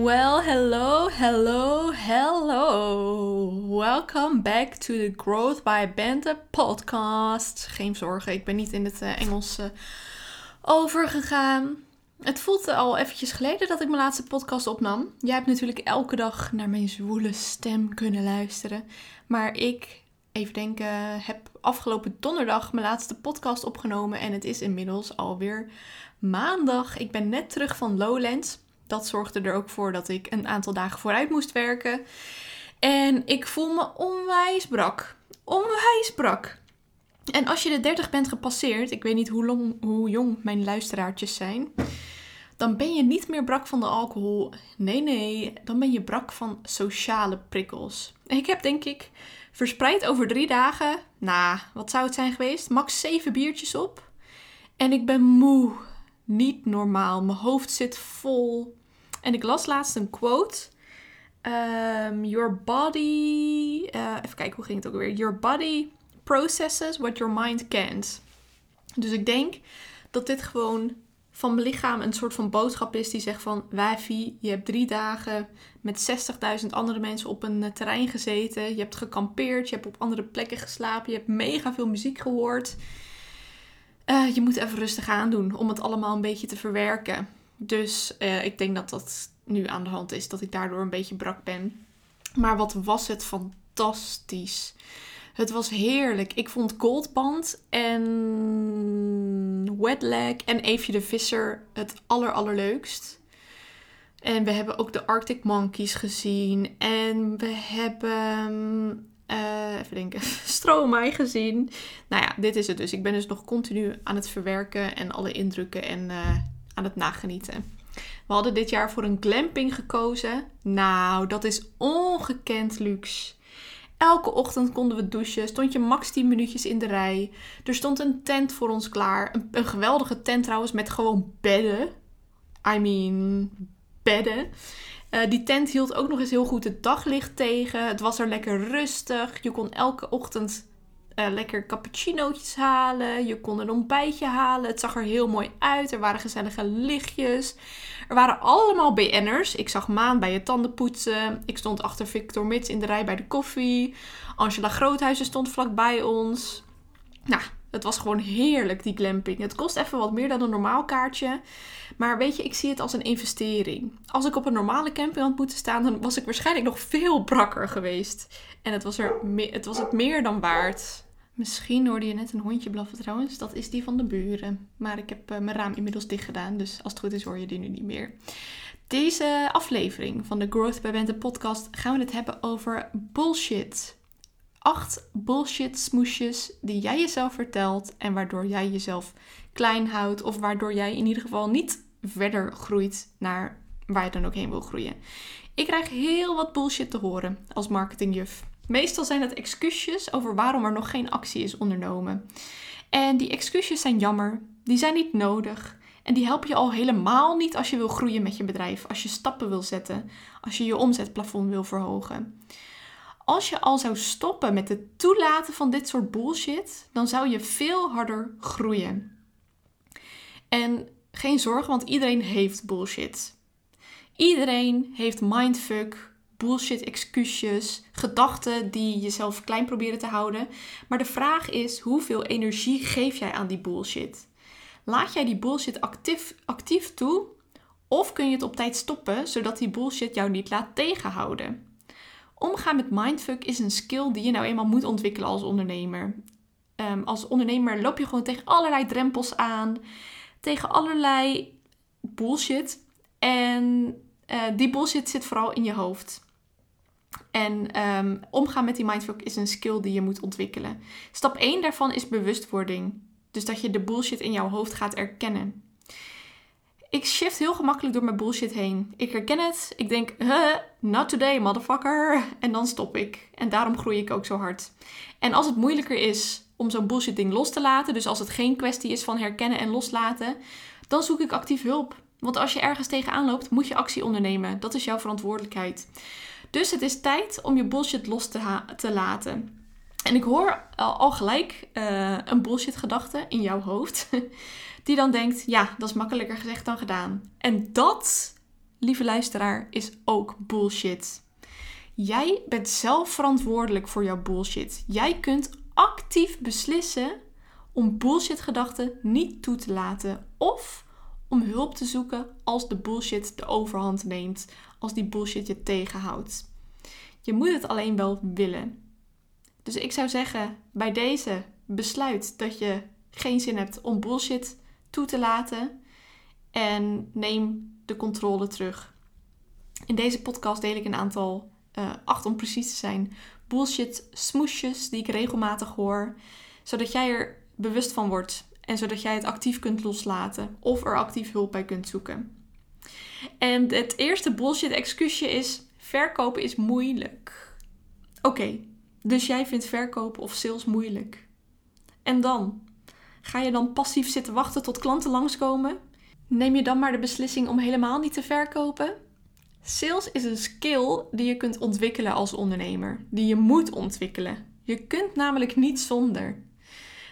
Well, hello, hello, hello. Welcome back to the Growth by Bente podcast. Geen zorgen, ik ben niet in het uh, Engels uh, overgegaan. Het voelt al eventjes geleden dat ik mijn laatste podcast opnam. Jij hebt natuurlijk elke dag naar mijn zwoele stem kunnen luisteren. Maar ik, even denken, heb afgelopen donderdag mijn laatste podcast opgenomen. En het is inmiddels alweer maandag. Ik ben net terug van Lowlands dat zorgde er ook voor dat ik een aantal dagen vooruit moest werken. En ik voel me onwijs brak. Onwijs brak. En als je de 30 bent gepasseerd, ik weet niet hoe, hoe jong mijn luisteraartjes zijn, dan ben je niet meer brak van de alcohol. Nee, nee, dan ben je brak van sociale prikkels. Ik heb denk ik verspreid over drie dagen, nou, wat zou het zijn geweest? Max zeven biertjes op. En ik ben moe. Niet normaal. Mijn hoofd zit vol. En ik las laatst een quote. Um, your body. Uh, even kijken, hoe ging het ook weer? Your body processes what your mind can't. Dus ik denk dat dit gewoon van mijn lichaam een soort van boodschap is die zegt van... Wijfie, je hebt drie dagen met 60.000 andere mensen op een eh, terrein gezeten. Je hebt gekampeerd, je hebt op andere plekken geslapen. Je hebt mega veel muziek gehoord. Uh, je moet even rustig aandoen om het allemaal een beetje te verwerken. Dus uh, ik denk dat dat nu aan de hand is, dat ik daardoor een beetje brak ben. Maar wat was het fantastisch. Het was heerlijk. Ik vond Goldband en Wetlag en Eefje de Visser het aller allerleukst. En we hebben ook de Arctic Monkeys gezien. En we hebben uh, even denken, Stromae gezien. Nou ja, dit is het dus. Ik ben dus nog continu aan het verwerken en alle indrukken en uh, aan het nagenieten. We hadden dit jaar voor een glamping gekozen. Nou, dat is ongekend luxe. Elke ochtend konden we douchen. Stond je max 10 minuutjes in de rij. Er stond een tent voor ons klaar. Een, geweldige tent trouwens met gewoon bedden. I mean, bedden. Uh, die tent hield ook nog eens heel goed het daglicht tegen. Het was er lekker rustig. Je kon elke ochtend uh, lekker cappuccinootjes halen. Je kon een ontbijtje halen. Het zag er heel mooi uit. Er waren gezellige lichtjes. Er waren allemaal BN'ers. Ik zag Maan bij het tandenpoetsen. Ik stond achter Victor Mits in de rij bij de koffie. Angela Groothuizen stond vlakbij ons. Nou, het was gewoon heerlijk, die glamping. Het kost even wat meer dan een normaal kaartje. Maar weet je, ik zie het als een investering. Als ik op een normale camping had moeten staan, dan was ik waarschijnlijk nog veel brakker geweest. En het was, er het, was het meer dan waard. Misschien hoorde je net een hondje blaffen trouwens. Dat is die van de buren. Maar ik heb uh, mijn raam inmiddels dicht gedaan. Dus als het goed is hoor je die nu niet meer. Deze aflevering van de Growth by Bente podcast gaan we het hebben over bullshit. Acht bullshit smoesjes die jij jezelf vertelt en waardoor jij jezelf klein houdt. Of waardoor jij in ieder geval niet verder groeit naar waar je dan ook heen wil groeien. Ik krijg heel wat bullshit te horen als marketingjuf. Meestal zijn het excuusjes over waarom er nog geen actie is ondernomen. En die excuusjes zijn jammer, die zijn niet nodig. En die helpen je al helemaal niet als je wil groeien met je bedrijf, als je stappen wil zetten, als je je omzetplafond wil verhogen. Als je al zou stoppen met het toelaten van dit soort bullshit, dan zou je veel harder groeien. En geen zorgen, want iedereen heeft bullshit. Iedereen heeft mindfuck, bullshit excuusjes, gedachten die jezelf klein proberen te houden. Maar de vraag is, hoeveel energie geef jij aan die bullshit? Laat jij die bullshit actief, actief toe? Of kun je het op tijd stoppen, zodat die bullshit jou niet laat tegenhouden? Omgaan met mindfuck is een skill die je nou eenmaal moet ontwikkelen als ondernemer. Um, als ondernemer loop je gewoon tegen allerlei drempels aan, tegen allerlei bullshit. En uh, die bullshit zit vooral in je hoofd. En um, omgaan met die mindfuck is een skill die je moet ontwikkelen. Stap 1 daarvan is bewustwording. Dus dat je de bullshit in jouw hoofd gaat erkennen. Ik shift heel gemakkelijk door mijn bullshit heen. Ik herken het. Ik denk, huh, not today, motherfucker. En dan stop ik. En daarom groei ik ook zo hard. En als het moeilijker is om zo'n bullshit ding los te laten, dus als het geen kwestie is van herkennen en loslaten, dan zoek ik actief hulp. Want als je ergens tegenaan loopt, moet je actie ondernemen. Dat is jouw verantwoordelijkheid. Dus het is tijd om je bullshit los te, te laten. En ik hoor al, gelijk uh, een bullshit gedachte in jouw hoofd. Die dan denkt, ja, dat is makkelijker gezegd dan gedaan. En dat, lieve luisteraar, is ook bullshit. Jij bent zelf verantwoordelijk voor jouw bullshit. Jij kunt actief beslissen om bullshit gedachten niet toe te laten. Of om hulp te zoeken als de bullshit de overhand neemt. Als die bullshit je tegenhoudt. Je moet het alleen wel willen. Dus ik zou zeggen, bij deze besluit dat je geen zin hebt om bullshit toe te laten en neem de controle terug. In deze podcast deel ik een aantal, uh, acht om precies te zijn, bullshit smoesjes die ik regelmatig hoor, zodat jij er bewust van wordt en zodat jij het actief kunt loslaten of er actief hulp bij kunt zoeken. En het eerste bullshit excuusje is: verkopen is moeilijk. Oké, dus jij vindt verkopen of sales moeilijk. En dan? Ga je dan passief zitten wachten tot klanten langskomen? Neem je dan maar de beslissing om helemaal niet te verkopen? Sales is een skill die je kunt ontwikkelen als ondernemer, die je moet ontwikkelen. Je kunt namelijk niet zonder.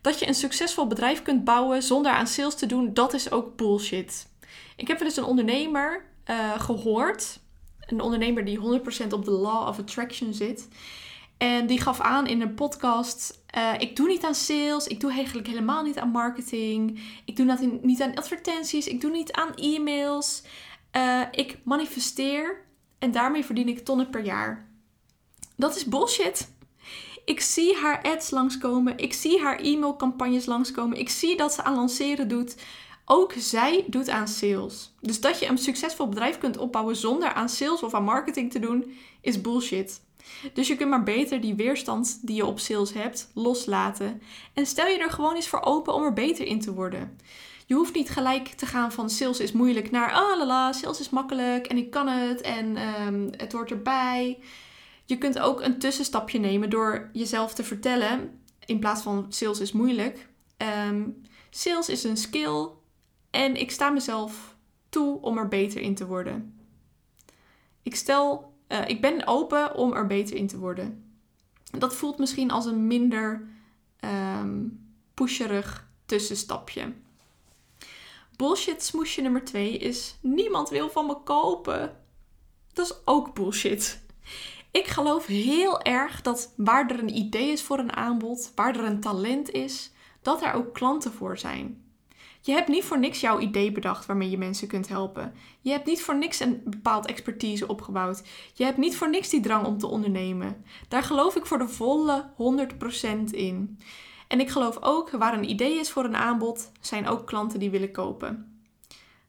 Dat je een succesvol bedrijf kunt bouwen zonder aan sales te doen, dat is ook bullshit. Ik heb wel eens een ondernemer uh, gehoord, een ondernemer die 100% op de law of attraction zit. En die gaf aan in een podcast: uh, Ik doe niet aan sales, ik doe eigenlijk helemaal niet aan marketing, ik doe dat niet aan advertenties, ik doe niet aan e-mails. Uh, ik manifesteer en daarmee verdien ik tonnen per jaar. Dat is bullshit. Ik zie haar ads langskomen, ik zie haar e-mailcampagnes langskomen, ik zie dat ze aan lanceren doet. Ook zij doet aan sales. Dus dat je een succesvol bedrijf kunt opbouwen zonder aan sales of aan marketing te doen, is bullshit. Dus je kunt maar beter die weerstand die je op sales hebt loslaten. En stel je er gewoon eens voor open om er beter in te worden. Je hoeft niet gelijk te gaan van sales is moeilijk naar ah lala, sales is makkelijk en ik kan het en um, het hoort erbij. Je kunt ook een tussenstapje nemen door jezelf te vertellen in plaats van sales is moeilijk. Um, sales is een skill en ik sta mezelf toe om er beter in te worden. Ik stel uh, ik ben open om er beter in te worden. Dat voelt misschien als een minder um, pusherig tussenstapje. Bullshit smoesje nummer 2 is niemand wil van me kopen. Dat is ook bullshit. Ik geloof heel erg dat waar er een idee is voor een aanbod, waar er een talent is, dat er ook klanten voor zijn. Je hebt niet voor niks jouw idee bedacht waarmee je mensen kunt helpen. Je hebt niet voor niks een bepaald expertise opgebouwd. Je hebt niet voor niks die drang om te ondernemen. Daar geloof ik voor de volle 100% in. En ik geloof ook, waar een idee is voor een aanbod, zijn ook klanten die willen kopen.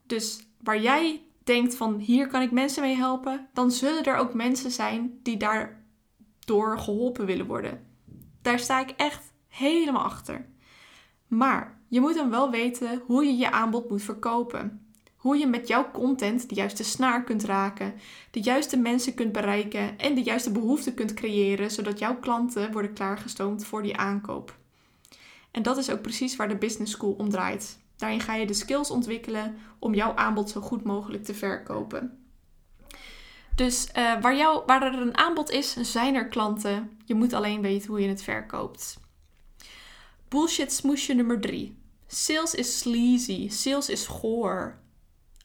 Dus waar jij denkt van hier kan ik mensen mee helpen, dan zullen er ook mensen zijn die daardoor geholpen willen worden. Daar sta ik echt helemaal achter. Maar je moet dan wel weten hoe je je aanbod moet verkopen. Hoe je met jouw content de juiste snaar kunt raken, de juiste mensen kunt bereiken en de juiste behoeften kunt creëren, zodat jouw klanten worden klaargestoomd voor die aankoop. En dat is ook precies waar de Business School om draait. Daarin ga je de skills ontwikkelen om jouw aanbod zo goed mogelijk te verkopen. Dus uh, waar, waar er een aanbod is, zijn er klanten. Je moet alleen weten hoe je het verkoopt. Bullshit smoesje nummer 3. Sales is sleazy. Sales is goor.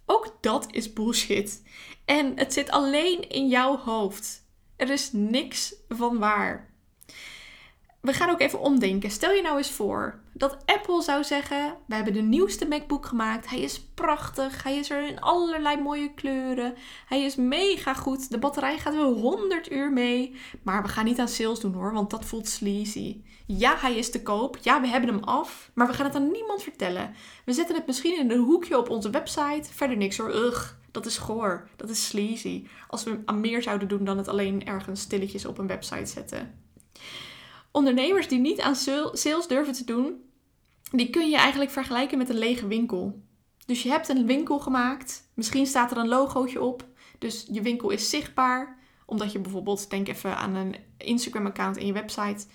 Ook dat is bullshit. En het zit alleen in jouw hoofd. Er is niks van waar we gaan ook even omdenken. Stel je nou eens voor dat Apple zou zeggen: We hebben de nieuwste MacBook gemaakt. Hij is prachtig. Hij is er in allerlei mooie kleuren. Hij is mega goed. De batterij gaat wel 100 uur mee. Maar we gaan niet aan sales doen hoor, want dat voelt sleazy. Ja, hij is te koop. Ja, we hebben hem af. Maar we gaan het aan niemand vertellen. We zetten het misschien in een hoekje op onze website. Verder niks hoor. Ugh. Dat is goor. Dat is sleazy. Als we aan meer zouden doen dan het alleen ergens stilletjes op een website zetten ondernemers die niet aan sales durven te doen, die kun je eigenlijk vergelijken met een lege winkel. Dus je hebt een winkel gemaakt. Misschien staat er een logootje op. Dus je winkel is zichtbaar. Omdat je bijvoorbeeld, denk even aan een Instagram-account en je website.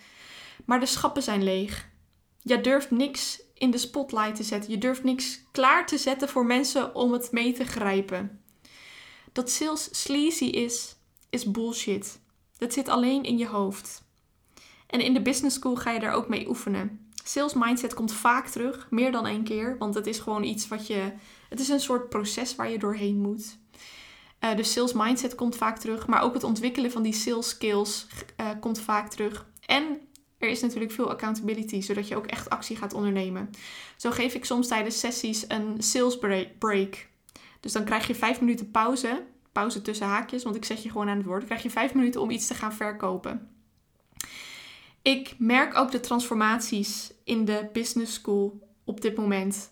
Maar de schappen zijn leeg. Je durft niks in de spotlight te zetten. Je durft niks klaar te zetten voor mensen om het mee te grijpen. Dat sales sleazy is, is bullshit. Dat zit alleen in je hoofd. En in de business school ga je daar ook mee oefenen. Sales mindset komt vaak terug, meer dan één keer, want het is gewoon iets wat je. Het is een soort proces waar je doorheen moet. Uh, dus sales mindset komt vaak terug, maar ook het ontwikkelen van die sales skills uh, komt vaak terug. En er is natuurlijk veel accountability, zodat je ook echt actie gaat ondernemen. Zo geef ik soms tijdens sessies een sales break. Dus dan krijg je vijf minuten pauze, pauze tussen haakjes, want ik zet je gewoon aan het woord. Dan krijg je vijf minuten om iets te gaan verkopen. Ik merk ook de transformaties in de business school op dit moment.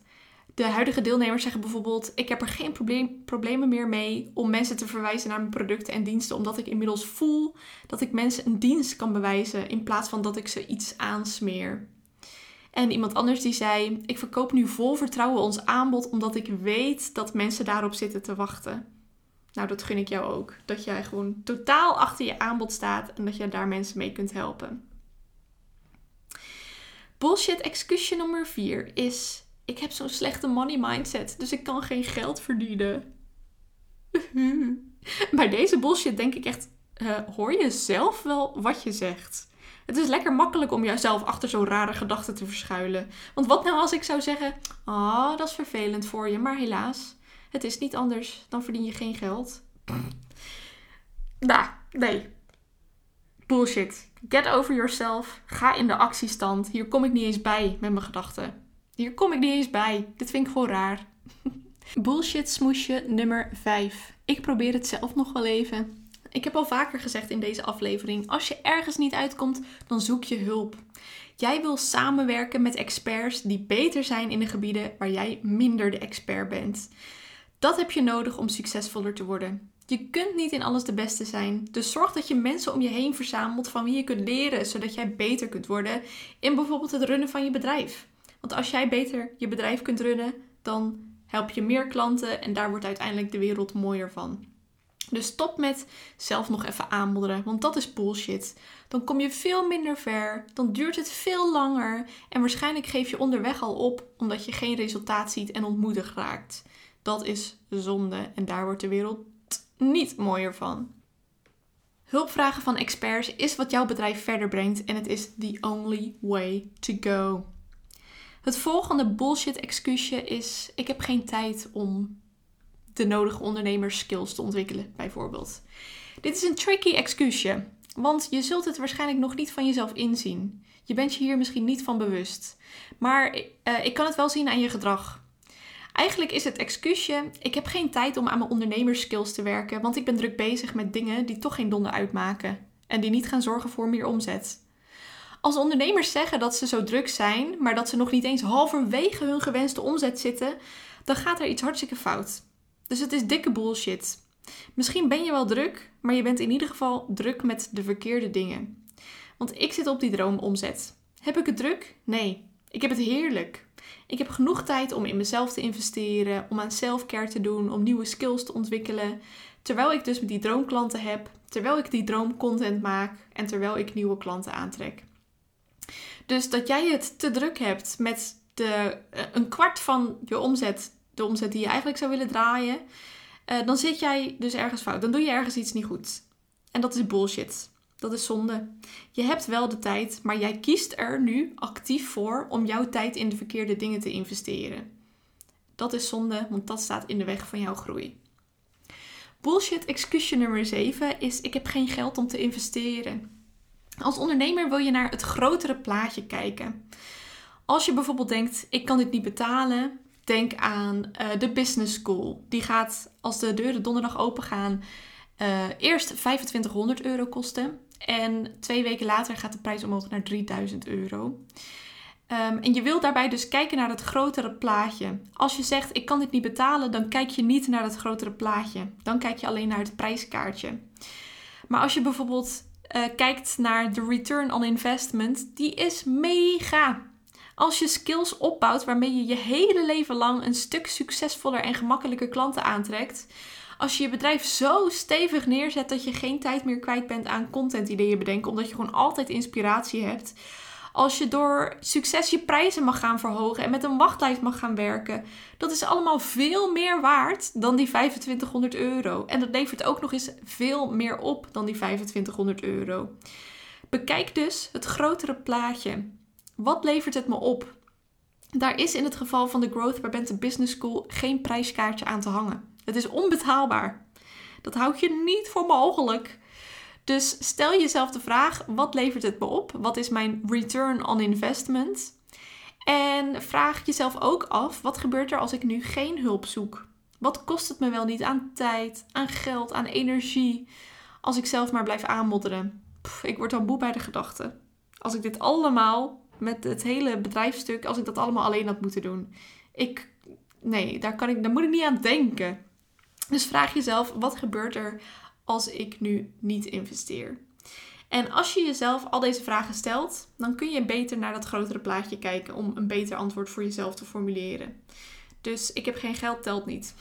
De huidige deelnemers zeggen bijvoorbeeld: Ik heb er geen probleem, problemen meer mee om mensen te verwijzen naar mijn producten en diensten, omdat ik inmiddels voel dat ik mensen een dienst kan bewijzen in plaats van dat ik ze iets aansmeer. En iemand anders die zei: Ik verkoop nu vol vertrouwen ons aanbod, omdat ik weet dat mensen daarop zitten te wachten. Nou, dat gun ik jou ook. Dat jij gewoon totaal achter je aanbod staat en dat je daar mensen mee kunt helpen. Bullshit excuusje nummer 4 is: ik heb zo'n slechte money mindset, dus ik kan geen geld verdienen. Bij deze bullshit denk ik echt: uh, hoor je zelf wel wat je zegt? Het is lekker makkelijk om jezelf achter zo'n rare gedachten te verschuilen. Want wat nou als ik zou zeggen: Ah, oh, dat is vervelend voor je, maar helaas, het is niet anders, dan verdien je geen geld. Nou, nee. Bullshit. Get over yourself. Ga in de actiestand. Hier kom ik niet eens bij met mijn gedachten. Hier kom ik niet eens bij. Dit vind ik gewoon raar. Bullshit smoesje nummer 5. Ik probeer het zelf nog wel even. Ik heb al vaker gezegd in deze aflevering: als je ergens niet uitkomt, dan zoek je hulp. Jij wil samenwerken met experts die beter zijn in de gebieden waar jij minder de expert bent. Dat heb je nodig om succesvoller te worden. Je kunt niet in alles de beste zijn. Dus zorg dat je mensen om je heen verzamelt van wie je kunt leren, zodat jij beter kunt worden in bijvoorbeeld het runnen van je bedrijf. Want als jij beter je bedrijf kunt runnen, dan help je meer klanten en daar wordt uiteindelijk de wereld mooier van. Dus stop met zelf nog even aanmodderen, want dat is bullshit. Dan kom je veel minder ver, dan duurt het veel langer en waarschijnlijk geef je onderweg al op omdat je geen resultaat ziet en ontmoedigd raakt. Dat is zonde en daar wordt de wereld niet mooier van. Hulp vragen van experts is wat jouw bedrijf verder brengt en het is the only way to go. Het volgende bullshit excuusje is: ik heb geen tijd om de nodige ondernemerskills te ontwikkelen, bijvoorbeeld. Dit is een tricky excuusje, want je zult het waarschijnlijk nog niet van jezelf inzien. Je bent je hier misschien niet van bewust. Maar uh, ik kan het wel zien aan je gedrag. Eigenlijk is het excuusje: ik heb geen tijd om aan mijn ondernemerskills te werken, want ik ben druk bezig met dingen die toch geen donder uitmaken en die niet gaan zorgen voor meer omzet. Als ondernemers zeggen dat ze zo druk zijn, maar dat ze nog niet eens halverwege hun gewenste omzet zitten, dan gaat er iets hartstikke fout. Dus het is dikke bullshit. Misschien ben je wel druk, maar je bent in ieder geval druk met de verkeerde dingen. Want ik zit op die droomomzet. Heb ik het druk? Nee. Ik heb het heerlijk. Ik heb genoeg tijd om in mezelf te investeren, om aan selfcare te doen, om nieuwe skills te ontwikkelen. Terwijl ik dus die droomklanten heb, terwijl ik die droomcontent maak en terwijl ik nieuwe klanten aantrek. Dus dat jij het te druk hebt met de, eh, een kwart van je omzet, de omzet die je eigenlijk zou willen draaien, uh, dan zit jij dus ergens fout. Dan doe je ergens iets niet goed. En dat is bullshit. Dat is zonde. Je hebt wel de tijd, maar jij kiest er nu actief voor om jouw tijd in de verkeerde dingen te investeren. Dat is zonde, want dat staat in de weg van jouw groei. Bullshit excuusje nummer 7 is: ik heb geen geld om te investeren. Als ondernemer wil je naar het grotere plaatje kijken. Als je bijvoorbeeld denkt, ik kan dit niet betalen, denk aan uh, de business school. Die gaat, als de deuren donderdag open gaan, uh, eerst 2500 euro kosten. En twee weken later gaat de prijs omhoog naar 3000 euro. Um, en je wilt daarbij dus kijken naar het grotere plaatje. Als je zegt, ik kan dit niet betalen, dan kijk je niet naar het grotere plaatje. Dan kijk je alleen naar het prijskaartje. Maar als je bijvoorbeeld uh, kijkt naar de return on investment, die is mega. Als je skills opbouwt waarmee je je hele leven lang een stuk succesvoller en gemakkelijker klanten aantrekt. Als je je bedrijf zo stevig neerzet dat je geen tijd meer kwijt bent aan content ideeën bedenken, omdat je gewoon altijd inspiratie hebt. Als je door succes je prijzen mag gaan verhogen en met een wachtlijst mag gaan werken. Dat is allemaal veel meer waard dan die 2500 euro. En dat levert ook nog eens veel meer op dan die 2500 euro. Bekijk dus het grotere plaatje. Wat levert het me op? Daar is in het geval van de Growth by Business School geen prijskaartje aan te hangen. Het is onbetaalbaar. Dat houd je niet voor mogelijk. Dus stel jezelf de vraag: wat levert het me op? Wat is mijn return on investment? En vraag jezelf ook af: wat gebeurt er als ik nu geen hulp zoek? Wat kost het me wel niet aan tijd, aan geld, aan energie als ik zelf maar blijf aanmodderen? ik word dan boe bij de gedachte. Als ik dit allemaal met het hele bedrijfstuk, als ik dat allemaal alleen had moeten doen. Ik, nee, daar, kan ik, daar moet ik niet aan denken. Dus vraag jezelf: wat gebeurt er als ik nu niet investeer? En als je jezelf al deze vragen stelt, dan kun je beter naar dat grotere plaatje kijken om een beter antwoord voor jezelf te formuleren. Dus ik heb geen geld, telt niet.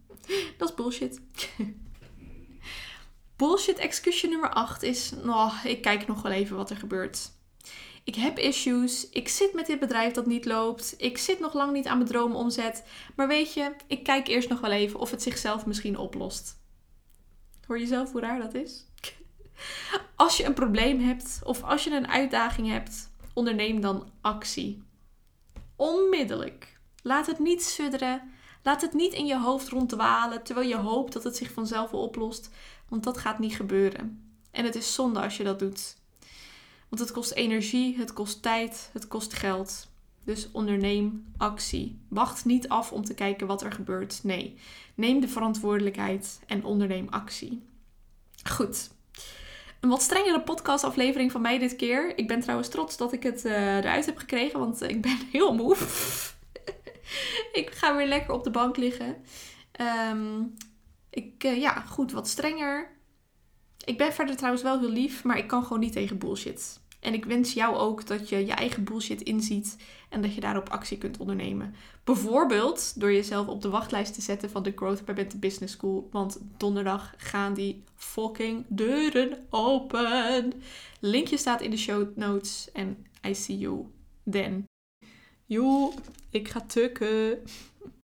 dat is bullshit. bullshit excuusje nummer 8 is, nou, ik kijk nog wel even wat er gebeurt. Ik heb issues. Ik zit met dit bedrijf dat niet loopt. Ik zit nog lang niet aan mijn droomomzet. Maar weet je, ik kijk eerst nog wel even of het zichzelf misschien oplost. Hoor je zelf hoe raar dat is? Als je een probleem hebt of als je een uitdaging hebt, onderneem dan actie. Onmiddellijk. Laat het niet sudderen. Laat het niet in je hoofd ronddwalen terwijl je hoopt dat het zich vanzelf oplost, want dat gaat niet gebeuren. En het is zonde als je dat doet. Want het kost energie, het kost tijd, het kost geld. Dus onderneem actie. Wacht niet af om te kijken wat er gebeurt. Nee, neem de verantwoordelijkheid en onderneem actie. Goed. Een wat strengere podcastaflevering van mij dit keer. Ik ben trouwens trots dat ik het uh, eruit heb gekregen, want ik ben heel moe. ik ga weer lekker op de bank liggen. Ehm, ik, uh, ja, goed, wat strenger. Ik ben verder trouwens wel heel lief, maar ik kan gewoon niet tegen bullshit. En ik wens jou ook dat je je eigen bullshit inziet en dat je daarop actie kunt ondernemen. Bijvoorbeeld door jezelf op de wachtlijst te zetten van de Growth by Business School. Want donderdag gaan die fucking deuren open. Linkje staat in de show notes en I see you then. Joe, ik ga tukken.